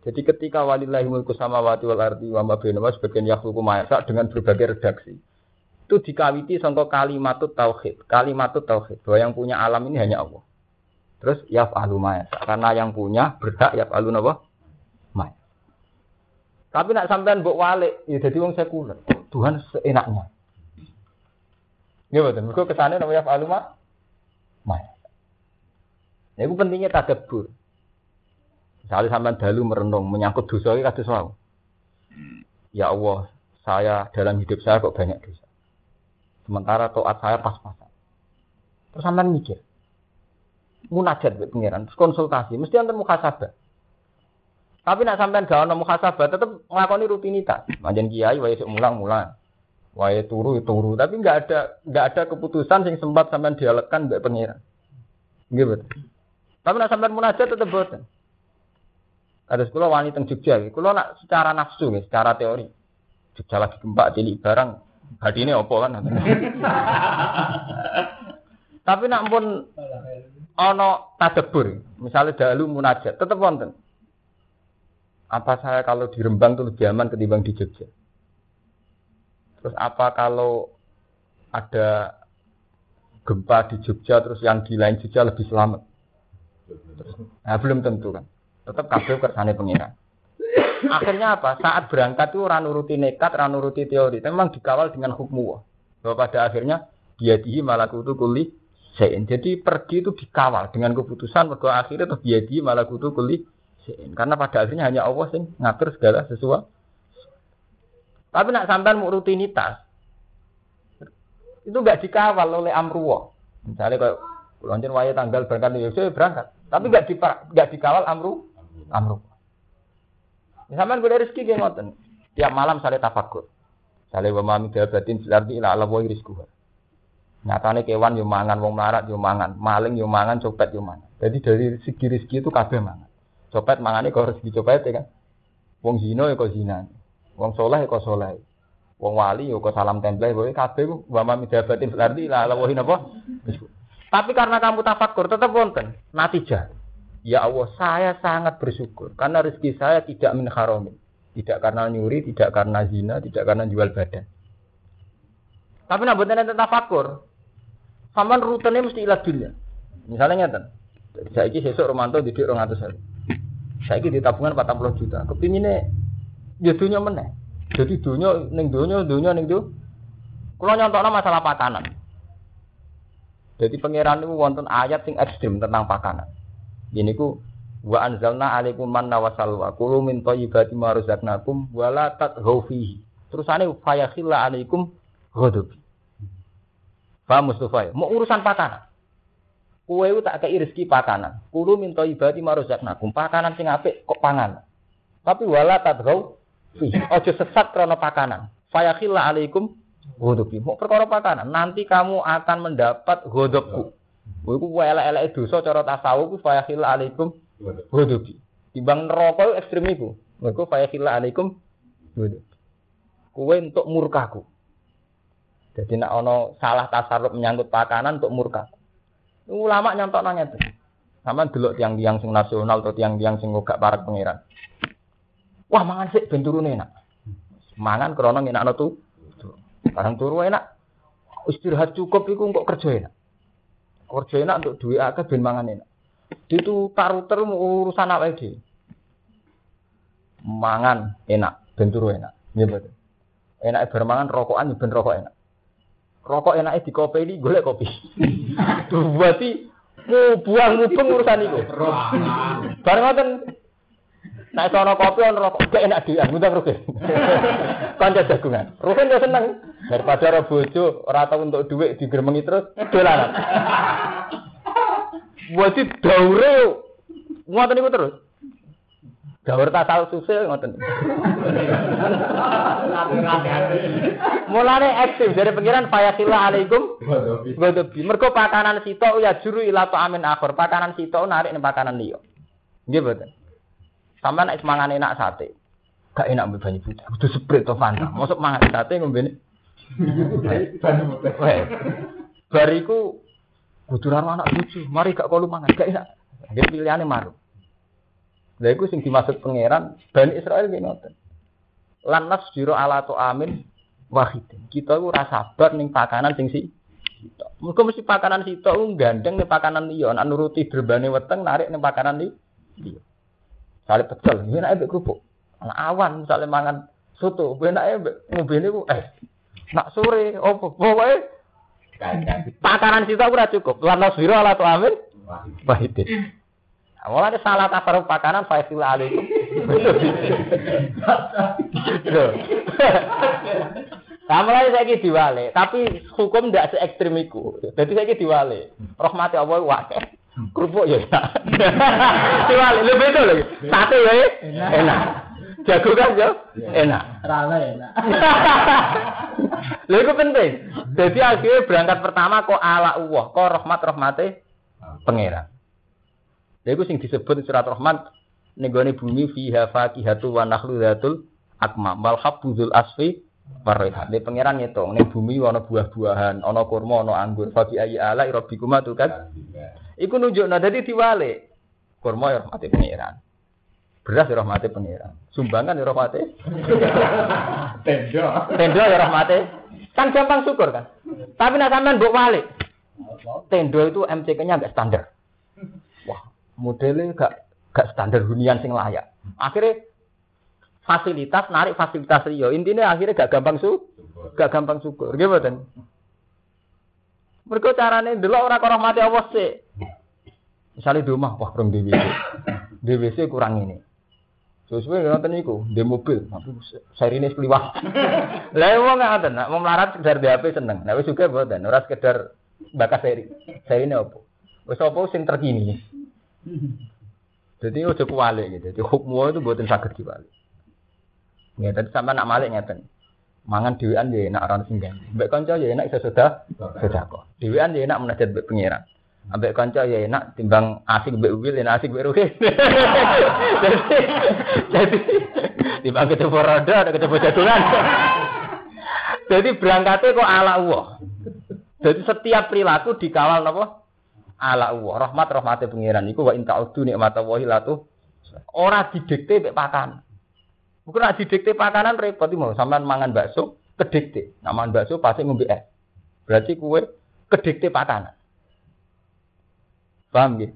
Jadi ketika walillahi mulku samawati wal ardi wa ma bainahuma sebagian yakhluqu ma dengan berbagai redaksi. Itu dikawiti sangka kalimat tauhid. Kalimat tauhid bahwa yang punya alam ini hanya Allah. Terus yaf'alu ma. Karena yang punya berhak yaf'alu napa? Ma. Tapi nak sampean mbok walik, ya dadi wong sekuler. Tuhan seenaknya. Ya betul. Mergo kesane napa yaf'alu ma? Ya, itu pentingnya tadabbur. Misalnya sampean dalu merenung menyangkut dosa iki kados wau. Ya Allah, saya dalam hidup saya kok banyak dosa. Sementara taat saya pas-pasan. Terus sampean mikir. Munajat mbek pangeran, terus konsultasi, mesti enten muhasabah. Tapi nak sampean gak ono muhasabah, tetep nglakoni rutinitas. Manjen kiai sik mulang-mulang. Wae turu ya turu, tapi nggak ada nggak ada keputusan sing sempat sampean dialekkan mbek pangeran. Nggih betul. Tapi nak sampean munajat tetep boten. Ada sekolah wanita teng Jogja, kalau nak secara nafsu, ya, secara teori, Jogja lagi gempa cilik barang, hati ini opo kan? [laughs] Tapi nak pun ono tadebur, misalnya dalu munajat, tetap wonten. Apa saya kalau di Rembang itu lebih aman ketimbang di Jogja? Terus apa kalau ada gempa di Jogja terus yang di lain Jogja lebih selamat? Nah, belum tentu kan. Tetap kabeh kersane pengiran. Akhirnya apa? Saat berangkat itu ora nuruti nekat, ora nuruti teori. Memang dikawal dengan hukum Bahwa pada akhirnya dia dihi malakutu kuli sein. Jadi pergi itu dikawal dengan keputusan bahwa akhirnya tuh dia dihi malakutu kuli sein. Karena pada akhirnya hanya Allah sing ngatur segala sesuatu. Tapi nak sampai mau rutinitas, itu gak dikawal oleh amruwa. Misalnya kayak Kulonjen waya tanggal berangkat New York, berangkat. Tapi gak, di, gak dikawal amru amru. Misalnya gue dari rezeki kayak ngoten. Tiap malam saya tafakur. Saya wa mami dabatin fil ardi ila ala wa rizquha. Nyatane kewan yo mangan, wong melarat yo mangan, maling yo mangan, copet yo mangan. Jadi dari segi rezeki itu kabeh mangan. Copet mangane kok rezeki copet ya kan. Wong zina ya kok zina. Wong soleh kok soleh. Wong wali ya kok salam tempel kowe kabeh wa mami ila ala wa napa? Tapi karena kamu tafakur tetap wonten natijah. Ya Allah, saya sangat bersyukur karena rezeki saya tidak min haramin. Tidak karena nyuri, tidak karena zina, tidak karena jual badan. Tapi nak buatan enten tafakur. Saman rutenya mesti ilah dunia. Misalnya ngeten. Saya sesuk Romanto didik 200 hari. Saya ini di tabungan 40 juta. Kepinginnya ya dunia meneh. Jadi dunia ning dunia, dunia ning dunia. Kalau nyontoknya masalah pakanan. Jadi pangeran itu wonten ayat sing ekstrim tentang pakanan. Ini ku wa anzalna alaikum manna wa salwa kulu min thayyibati ma razaqnakum wa la tatghaw fihi. Terusane fayakhilla alaikum ghadabi. Paham? Mau urusan pakanan. Kue itu tak kei rezeki pakanan. Kulu min thayyibati ma razaqnakum. Pakanan sing apik kok pangan. Tapi wala fihi. Ojo sesat krana pakanan. Fayakhilla alaikum Godobi. Mau perkara pakanan. Nanti kamu akan mendapat godobku. Iku elek-elek dosa cara tasawuf ku fa alaikum godobi. Timbang neraka itu ekstrem iku. Mergo fa alaikum godobi. Kuwe untuk murkaku. Jadi nak ono salah tasarruf menyangkut pakanan untuk murka. Ulama nyontok nanya tuh. Sama dulu tiang-tiang sing nasional atau tiang-tiang sing gak para pangeran. Wah mangan sih benturune enak. Mangan krono enak tuh sekarang turu enak. Istirahat cukup iku kok kerja enak. Kerja enak untuk duit akeh ben mangan enak. Itu taruter urusan apa dhewe. Mangan enak, ben turu enak. Nggih betul. Enak bermangan rokokan ben rokok enak. Rokok kopi ini golek kopi. [laughs] Berarti mau buang mubeng urusan itu. Bareng ngoten Nek sono kopi ono rokok gak enak dhewe, ngundang Rukin. [laughs] Kanca jagungan. Rukin yo seneng daripada ora bojo, ora tau untuk duit digremengi terus dolanan. [laughs] Wajib daure ngoten niku terus. Daur tasal susil ngoten. [laughs] Mulane ekstrim dari pengiran fayasila alaikum Godobi. Mergo pakanan sitok ya juru ila amin akhir. Pakanan sitok narik ning pakanan liya. Nggih. Sampai nek semangan enak sate. Gak enak mbek banyu putih. Kudu seprit to Fanta. Mosok mangan sate ngombe Weh. Bariku kudu ra anak lucu. Mari gak kolu mangan. Gak enak. Nggih pilihane maru. Lha iku sing dimaksud pangeran Bani Israel nggih ngoten. Lan nasjiro ala tu amin wahidin. Kita iku ora sabar ning pakanan sing si Muga mesti pakanan sitok ku gandeng ning pakanan liya, nek nuruti berbane weteng narik ning pakanan liya. Sale pecel, yen nek kerupuk. Ana awan misale mangan soto, enake ngombe niku eh nak sore opo pokoke pakanan sitok ora cukup. Lan nasjiro ala tu amin wahidin. Awalnya salah tasarruf pakanan faizil alaikum. Sama lagi saya diwale, tapi hukum tidak se ekstrim itu. Jadi saya diwale. Rahmati Allah wae. Kerupuk ya enak. diwale lebih itu lagi. Sate ya enak. Jago kan ya enak. Rana enak. Lha itu penting. Jadi akhirnya berangkat pertama kok ala Allah, kok rahmat rahmati pangeran. Lha iku sing disebut surat Rahman ning gone bumi fiha faqihatu wa nakhlu dzatul akma wal habbuzul asfi waraihan. Nek pangeran ngitung ning bumi ana buah-buahan, ana kurma, ana anggur. Fa bi ayi ala rabbikuma kan. Iku nunjukna dadi diwale. Kurma ya rahmati pangeran. Beras ya rahmati pangeran. Sumbangan ya rahmati. Tendo. Tendo ya rahmati. Kan gampang syukur kan. Tapi nek sampean mbok wale. Tendo itu MCK-nya agak standar. Wah, modelnya gak gak standar hunian sing layak. Akhirnya fasilitas narik fasilitas liyo. Intinya akhirnya gak gampang su, gak gampang syukur. Gimana? Mereka caranya dulu orang orang mati awas sih. Misalnya di rumah, wah kurang DWC. DWC kurang ini. Sesuai nonton iku, di mobil, tapi seri ini sekeliwat. [laughs] Lah wong ngoten, nak mau melarat sekedar di HP seneng. Nah wis juga mboten, ora sekedar bakas seri. Seri ini apa? Wis apa sing terkini. Jadi ojo kuwalik gitu. Jadi hukmu itu buatin sakit diwalik. Ya, tadi sama nak malik ngeten. Mangan dhewean ya enak ora sing ganti. Mbek kanca ya enak iso sudah kok. Dhewean ya enak menajat mbek pengiran. Ambek kanca ya enak timbang asik mbek wil enak asik mbek ruhin. [laughs] Jadi timbang ketemu roda ada ketemu jadungan. [laughs] Jadi berangkatnya kok ala Allah. Jadi setiap perilaku dikawal napa? ala Allah. Rahmat rahmate pangeran iku wa inta udu nikmat Allah latu ora didikte mek pakan. Bukan ora didikte pakanan repot mau sampean mangan bakso kedikte. Mangan bakso pasti ngombe es. Berarti kue kedikte pakanan. Paham nggih?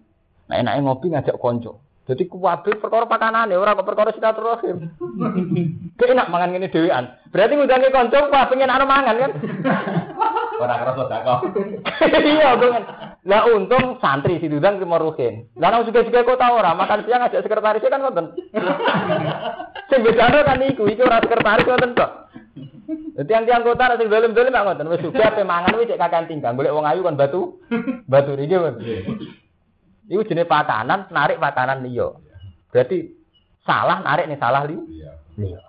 Nah enake ngopi ngajak konco. Jadi kuwabe perkara pakanan ya ora kok perkara silaturahim. [laughs] Kayak enak mangan ngene dhewean. Berarti ngudangi konco wah pengen anu mangan kan. [laughs] Ora kerasa kok. [laughs] Iya, pengen. Lah untung santri si Dudang terima ruhin. Lah nang juga-juga kok tau ora makan siang ngajak sekretarisnya kan ngoten. [laughs] Sing bedane kan iku, iki ora sekretaris ngoten tok. Dadi tiang-tiang kota sing dolim-dolim mak ngoten, wis juga ape mangan wis kakan tinggal, golek wong ayu kan batu. Batu iki kan. Iku jenis pakanan, narik pakanan liya. Berarti salah narik nih salah li. Liya.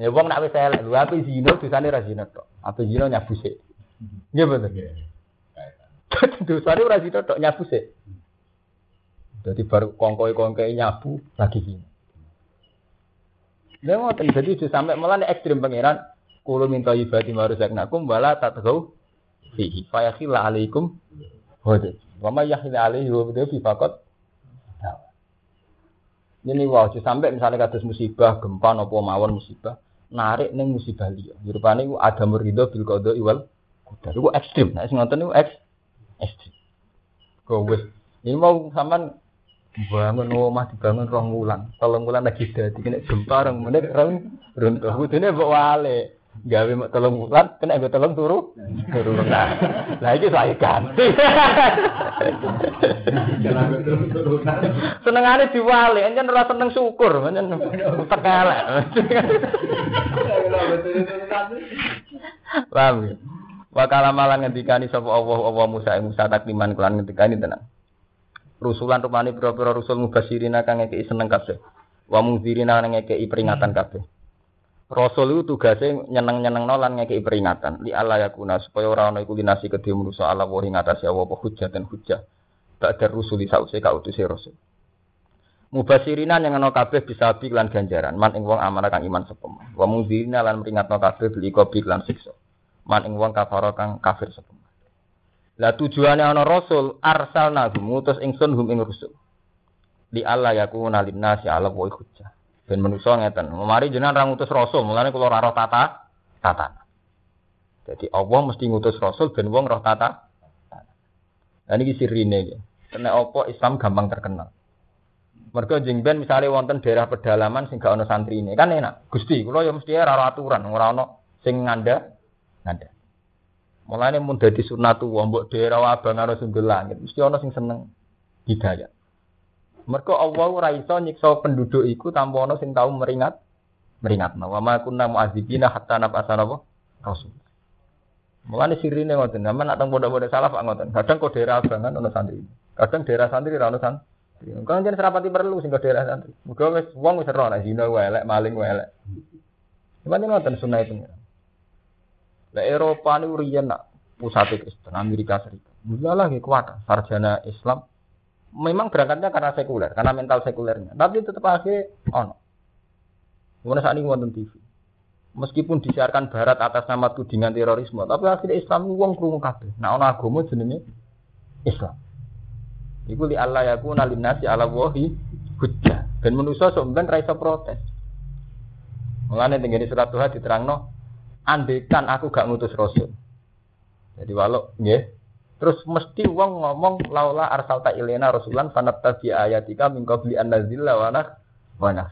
Ya wong nak wis elek, lho ape zina dosane ra zina tok. Ape zina nyabuse. Nggih bener. Dosane ora zina tok nyabuse. Jadi baru kongkoi-kongkoi nyabu lagi gini. Lha ngoten dadi sampe malah ekstrem pangeran kulo minta ibadi maruzaknakum wala tatgau fihi fa yakhilla alaikum hode. Wa may yakhilla alaihi wa fi faqat ini wow, sampai misalnya kados musibah, gempa nopo mawon musibah, narik neng musibah liya. Rupane iku ada murido bil qada iwal qadar. Iku ekstrem. Nek sing ngoten niku eks ekstrem. Kok wis ini mau sampean bangun omah dibangun rong wulan. Tolong wulan lagi dadi kena gempa rong menit rong runtuh. Kudune mbok wale. Gawe mek telung bulan kena nggo telung turu. Turu nah. Lah iki saya ganti. Turun-turunan. Senengane diwali, encen ora seneng syukur, tekelek. Jalan turun-turunan. Paham ya? Wa kalamalan ngendikani sapa Allah Allah Musa Musa takliman kelan ngendikani tenan. Rusulan rupane pira-pira rusul mubasirina kang ngekeki seneng kabeh. Wa mungzirina kang ngekeki peringatan kabeh. Rasul itu tugasnya nyeneng-nyenengno lan ngekeki peringatan. Li Allah yakuna supaya ora ana iku linasi kedhe manusa ala wa ing atase Allah apa hujjah dan hujjah. Ba'da rusuli sause kautuse rasul. Mubasirina yang ana kabeh bisa bi lan ganjaran man ing wong amanah kang iman sepem. Wa mungzirina lan peringatno kabeh bil iqabi lan siksa. Man ing wong kang kafir sepem. Lah tujuane ana rasul arsalna ngutus ingsun hum ing rusul. Li Allah yakuna linnasi ala wa hujjah. Ben manusa ngeten. Mari jenengan ra ngutus rasul, mulane kula ora roh tata tata. Jadi Allah mesti ngutus rasul ben wong roh tata. Lah niki sirine iki. Kena apa Islam gampang terkenal. Mergo jeng ben misale wonten daerah pedalaman sing gak ana santrine, kan enak. Gusti, kula ya mesti ora aturan, ora ana sing nganda nganda. Mulane mun dadi sunatu wong mbok daerah abang karo sundul langit, mesti ana sing seneng hidayah. Mergo Allah ora iso nyiksa penduduk iku tanpa ana sing tau meringat meringatno. Wa ma kunna mu'adzibina hatta nab'atsa? Rasul. Mulane sirine ngoten, sampeyan nak teng pondok-pondok salaf ngoten. Kadang kok daerah abangan ana santri. Kadang daerah santri ora ana santri. Kan jen serapati perlu sing daerah santri. Muga wis wong wis ero nek zina elek, maling wae elek. Cuman ngoten sunah itu. Lah Eropa niku riyen nak pusat Kristen Amerika Serikat. Mulalah nggih kuat sarjana Islam memang berangkatnya karena sekuler, karena mental sekulernya. Tapi tetap akhirnya ono. Mana saat ini wonten TV. Meskipun disiarkan Barat atas nama tudingan terorisme, tapi akhirnya Islam uang krungu kabeh. Nah, ono agama jenenge Islam. Iku li Allah yaku nalinasi ala wahi hujjah. Dan manusia sebenarnya ra protes. Mulane tengene surat Tuhan diterangno, andekan aku gak ngutus rasul. Jadi walau nggih, Terus mesti wong ngomong laula arsalta ilena rasulan fanattabi ayatika min qabli an nazilla wa nak wa nas.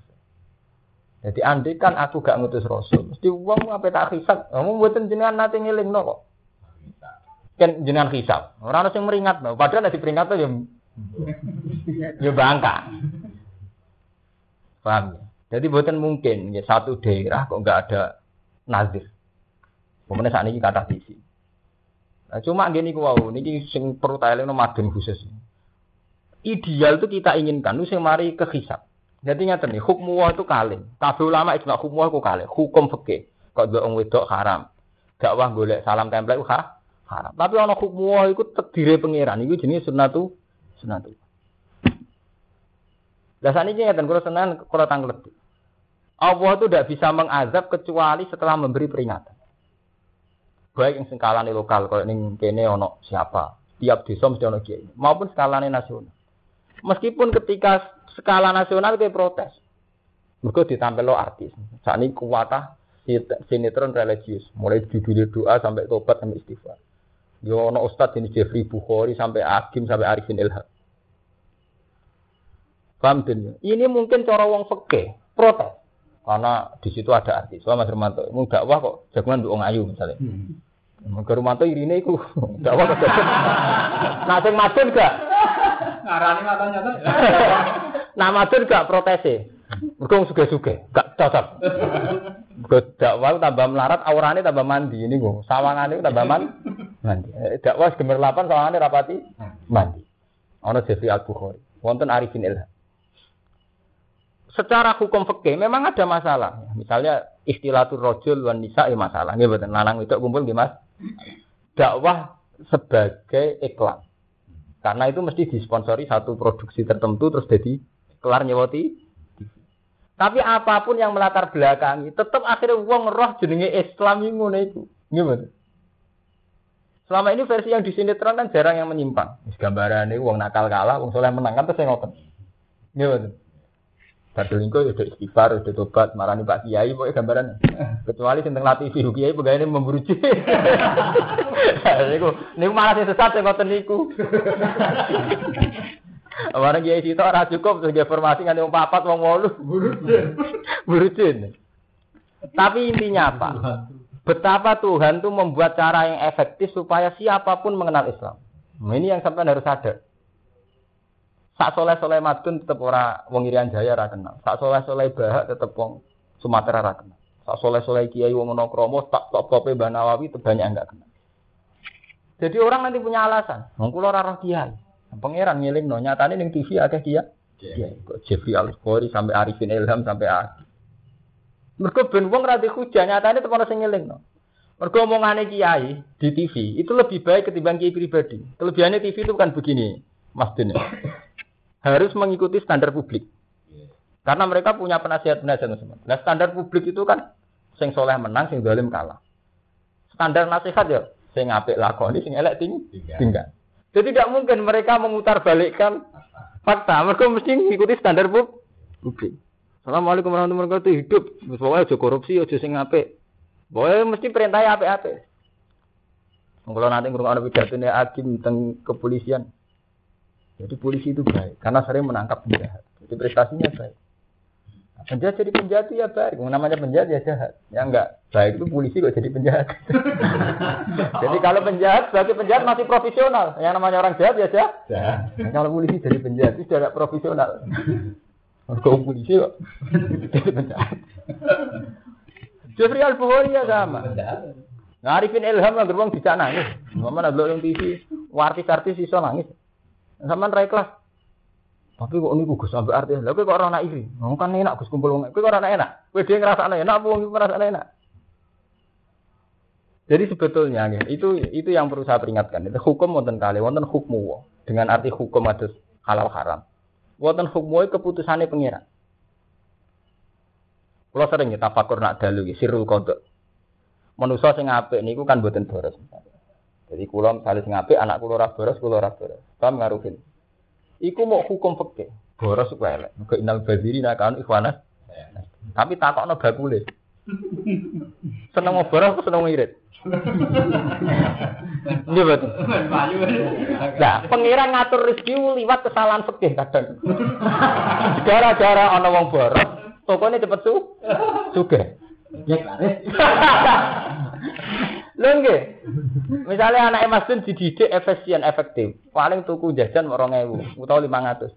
Jadi andai kan aku gak ngutus rasul, mesti wong apa tak hisab. Kamu mboten jenengan nate ngelingno kok. Kan jenengan hisab. Ora ono sing meringat, no. padahal nek diperingat ya [laughs] ya bangka. Paham ya? Jadi buatan mungkin ya satu daerah kok nggak ada nazir. Kemudian saat ini kata visi. Nah, cuma gini ku wau, niki sing perlu no madun khusus. Ideal itu kita inginkan, nu sing mari ke hisab. Jadi nyata nih, hukum itu kalih. Kabeh ulama ijma hukum itu kalih. Hukum fikih. Kok mbek wong wedok haram. Dakwah golek salam tempel ha? haram. Tapi ana hukum itu terdiri pangeran. Iku jenis sunnatu sunnatu. Lah saniki ngeten kula senan kula tanglet. Allah itu tidak bisa mengazab kecuali setelah memberi peringatan baik yang skalane lokal kalau ning kene ono siapa? Tiap desa mesti ono kiai. Maupun skalane nasional. Meskipun ketika skala nasional dia protes. Mereka ditampil lo artis. Saat ini kuatah sinetron religius. Mulai judul doa sampai tobat sampai istighfar. Yo ono ustad ini Jeffrey Bukhari sampai Akim sampai Arifin Ilham paham ini mungkin cara wong fakih protes karena di situ ada artis. Soalnya Mas Romanto, mau dakwah kok jagungan untuk ayu misalnya. Hmm. Ke Romanto irine iku dakwah kok. [laughs] Nah sing madun gak? Ngarani matanya tuh. [laughs] Nah madun gak protese. Mergo suge-suge, gak cocok. Mergo dakwah tambah melarat, aurane tambah mandi ini gue. Sawangane tambah man, mandi. Eh, dakwah gemerlapan sawangane rapati mandi. Ana Jeffrey Al-Bukhari. Wonten Arifin Ilham secara hukum fikih memang ada masalah. Misalnya istilatul rojul wan nisa ya masalah. Ini betul. Lanang itu kumpul gimana? Dakwah sebagai iklan. Karena itu mesti disponsori satu produksi tertentu terus jadi kelar nyewoti. Tapi apa pun yang melatar belakangi, tetap akhirnya uang roh jenenge Islam ini ngono itu. Gimana? Selama ini versi yang di sinetron kan jarang yang menyimpang. Gambaran ini uang nakal kalah, uang soleh menang kan terus saya ngotot. Gimana? Badulingko ya udah istighfar, udah tobat, marani Pak Kiai, pokoknya gambaran. Kecuali tentang latih Ibu Kiai, pegawai ini memburu jin. [laughs] Niku, niku malah sing sesat sing ngoten niku. [laughs] Barang Kiai sitok ora cukup terus formasi nganti wong papat wong wolu. Buru jin. Tapi intinya apa? Betapa Tuhan tuh membuat cara yang efektif supaya siapa pun mengenal Islam. Nah, ini yang sampai harus sadar. Sak soleh soleh madun tetap ora wong Irian Jaya ra kenal. Sak soleh soleh bahak tetap wong Sumatera ra kenal. Sak soleh soleh Kiai wong Monokromo tak top tope Mbah Nawawi itu banyak enggak kenal. Jadi orang nanti punya alasan. Wong kula ora roh Kiai. Pangeran ngiling no nyatane ning TV akeh Kiai. Kiai kok Jeffrey Al sampai Arifin Ilham sampai Adi. Mergo ben wong ra hujah nyatane tepan sing ngiling no. Mergo omongane kiai di TV itu lebih baik ketimbang kiai pribadi. Kelebihannya TV itu bukan begini, Mas Dene harus mengikuti standar publik. Karena mereka punya penasihat-penasihat semua. Nah standar publik itu kan sing soleh menang, sing dolim kalah. Standar nasihat ya sing apik lakoni, sing elek ting tinggal. Jadi tidak mungkin mereka memutar balikkan fakta. Mereka mesti mengikuti standar publik. Assalamualaikum warahmatullahi wabarakatuh. Hidup, pokoknya aja korupsi, aja sing apik. Pokoknya mesti perintah apik-apik. Kalau nanti ngurung pidato ini hakim tentang kepolisian, jadi polisi itu baik karena sering menangkap penjahat. Jadi prestasinya baik. Nah, penjahat jadi penjahat itu ya baik. Namanya penjahat ya jahat. Yang enggak baik itu polisi kok jadi penjahat. [laughs] jadi kalau penjahat sebagai penjahat masih profesional. Yang namanya orang jahat ya jahat. Nah, kalau polisi jadi penjahat itu tidak profesional. Kalau polisi kok jadi penjahat. Jeffrey Al ya sama. Ngarifin Ilham lah gerbang bisa nangis. Mana ada yang TV, artis-artis iso nangis. Sampean ra ikhlas. Tapi kok niku Gus sampai artis. Lha kok ora ana iri. Wong kan enak Gus kumpul wong. Kowe ora enak. Kowe dhewe ngrasakne enak apa wong ngrasakne enak. Jadi sebetulnya itu itu yang perlu saya peringatkan. Itu hukum wonten kali, wonten hukmu dengan arti hukum ada halal haram. Wonten hukmu keputusannya pengiran. Kalau sering ya tafakur nak dalu sirul kodok. Manusia sing apik niku kan boten boros. Jadi kula misalnya sing apik anak kula ora boros, kula ora boros. Paham ngaruhin. Iku mau hukum fikih. Boros ku elek. Muga inal badiri nakan ikhwanas. Tapi takokno bakule. Seneng boros seneng ngirit. Iya betul. Nah, pengiran ngatur rezeki liwat kesalahan fikih kadang. Gara-gara ana wong boros, tokonya cepet su, sugih. Ya klaris. [laughs] Lho nggih. Misale anak Mas Dun dididik efisien, efektif. Paling tuku jajan 2000 utawa 500.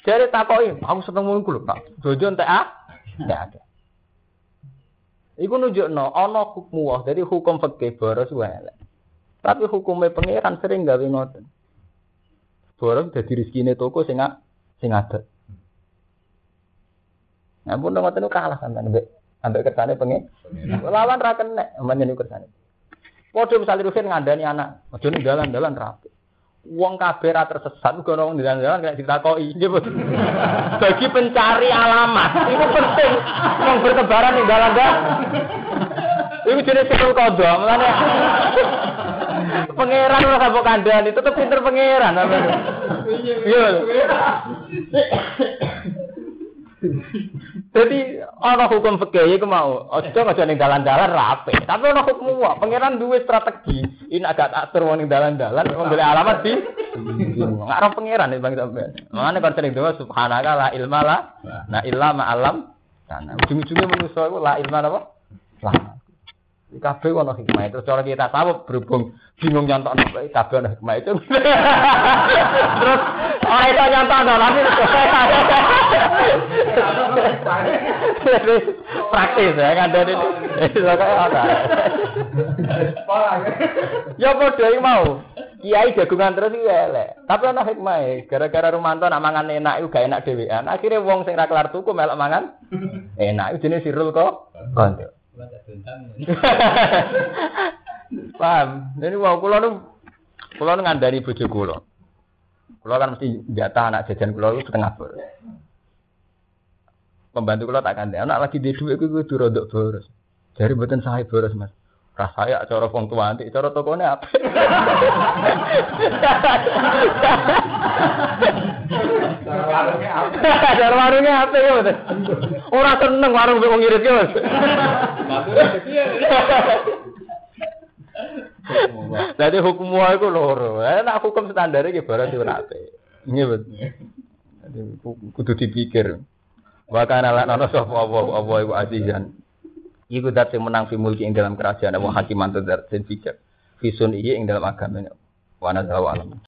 Jadi takoki, aku seneng ngono ku lho, Pak. Jojo entek ah? Enggak ada. Iku nunjukno ana hukum wah, jadi hukum fikih boros wae. Tapi hukumnya pangeran sering gawe ngoten. Boros dadi rezekine toko sing sing ada. Nah, pun ngoten kalah sampean mbek ambek kersane pengen. Lawan ra kenek, menyen kersane. Padha misalnya Rusin ngandani anak, aja ning dalan-dalan rapi. Wong kabeh ra tersesat uga ono dalan-dalan kena ditakoki. [laughs] Bagi pencari alamat itu penting. Wong bertebaran ning dalan-dalan. Iku jenis sekul kodo, mulane pangeran ora sabuk kandhani, tetep pinter pangeran. Iya. [laughs] Jadi ana hukum fikih iku mau, aja aja ning dalan-dalan rapi. Tapi ana hukum wae, pangeran duwe strategi. Ini agak atur wong ning dalan-dalan wong golek alamat di. [laughs] Ngarep pangeran Bang sampean. Mane kon sering doa subhanaka la ilma la na illa ma alam. Karena ujung-ujungnya manusia itu la ilma apa? Lah. Kabeh ono hikmah. Terus cara kita tahu berhubung bingung nyontok nopo kabeh ono hikmah itu. [laughs] Terus ora iso nyontok tapi [laughs] praktis ya kan dari itu kayak apa? Ya padha mau. Kiai jagungan terus iki elek. Tapi ana hikmah gara-gara Rumanto nak mangan enak iku gak enak dhewean. Akhire wong sing ra kelar tuku melok mangan [laughs] enak. Jenenge sirul kok. Konco. [laughs] Paham? Ini wau kula nu kula nu ngandani bojo kula. Kula kan mesti jatah anak jajan kula itu setengah bor. Pembantu kula tak kandhani, anak lagi di dhuwit kuwi kudu rodok boros. Jare mboten sae boros, Mas. Rasaya cara wong tua nanti, cara tokone apa? Cara warungnya apa ya, Mas? Ora seneng warung wong ngirit ya, Mas. Jadi hukum wae iku loro. Nek hukum standar iki barang apik. Nggih, Bet. Jadi kudu dipikir. Wa kana la nono sapa apa apa iku azizan. Iku dat sing menang fi mulki ing dalam kerajaan wa hakiman tu dat sing bijak. Fi sun ing dalam agama. Wa nadzawa alam.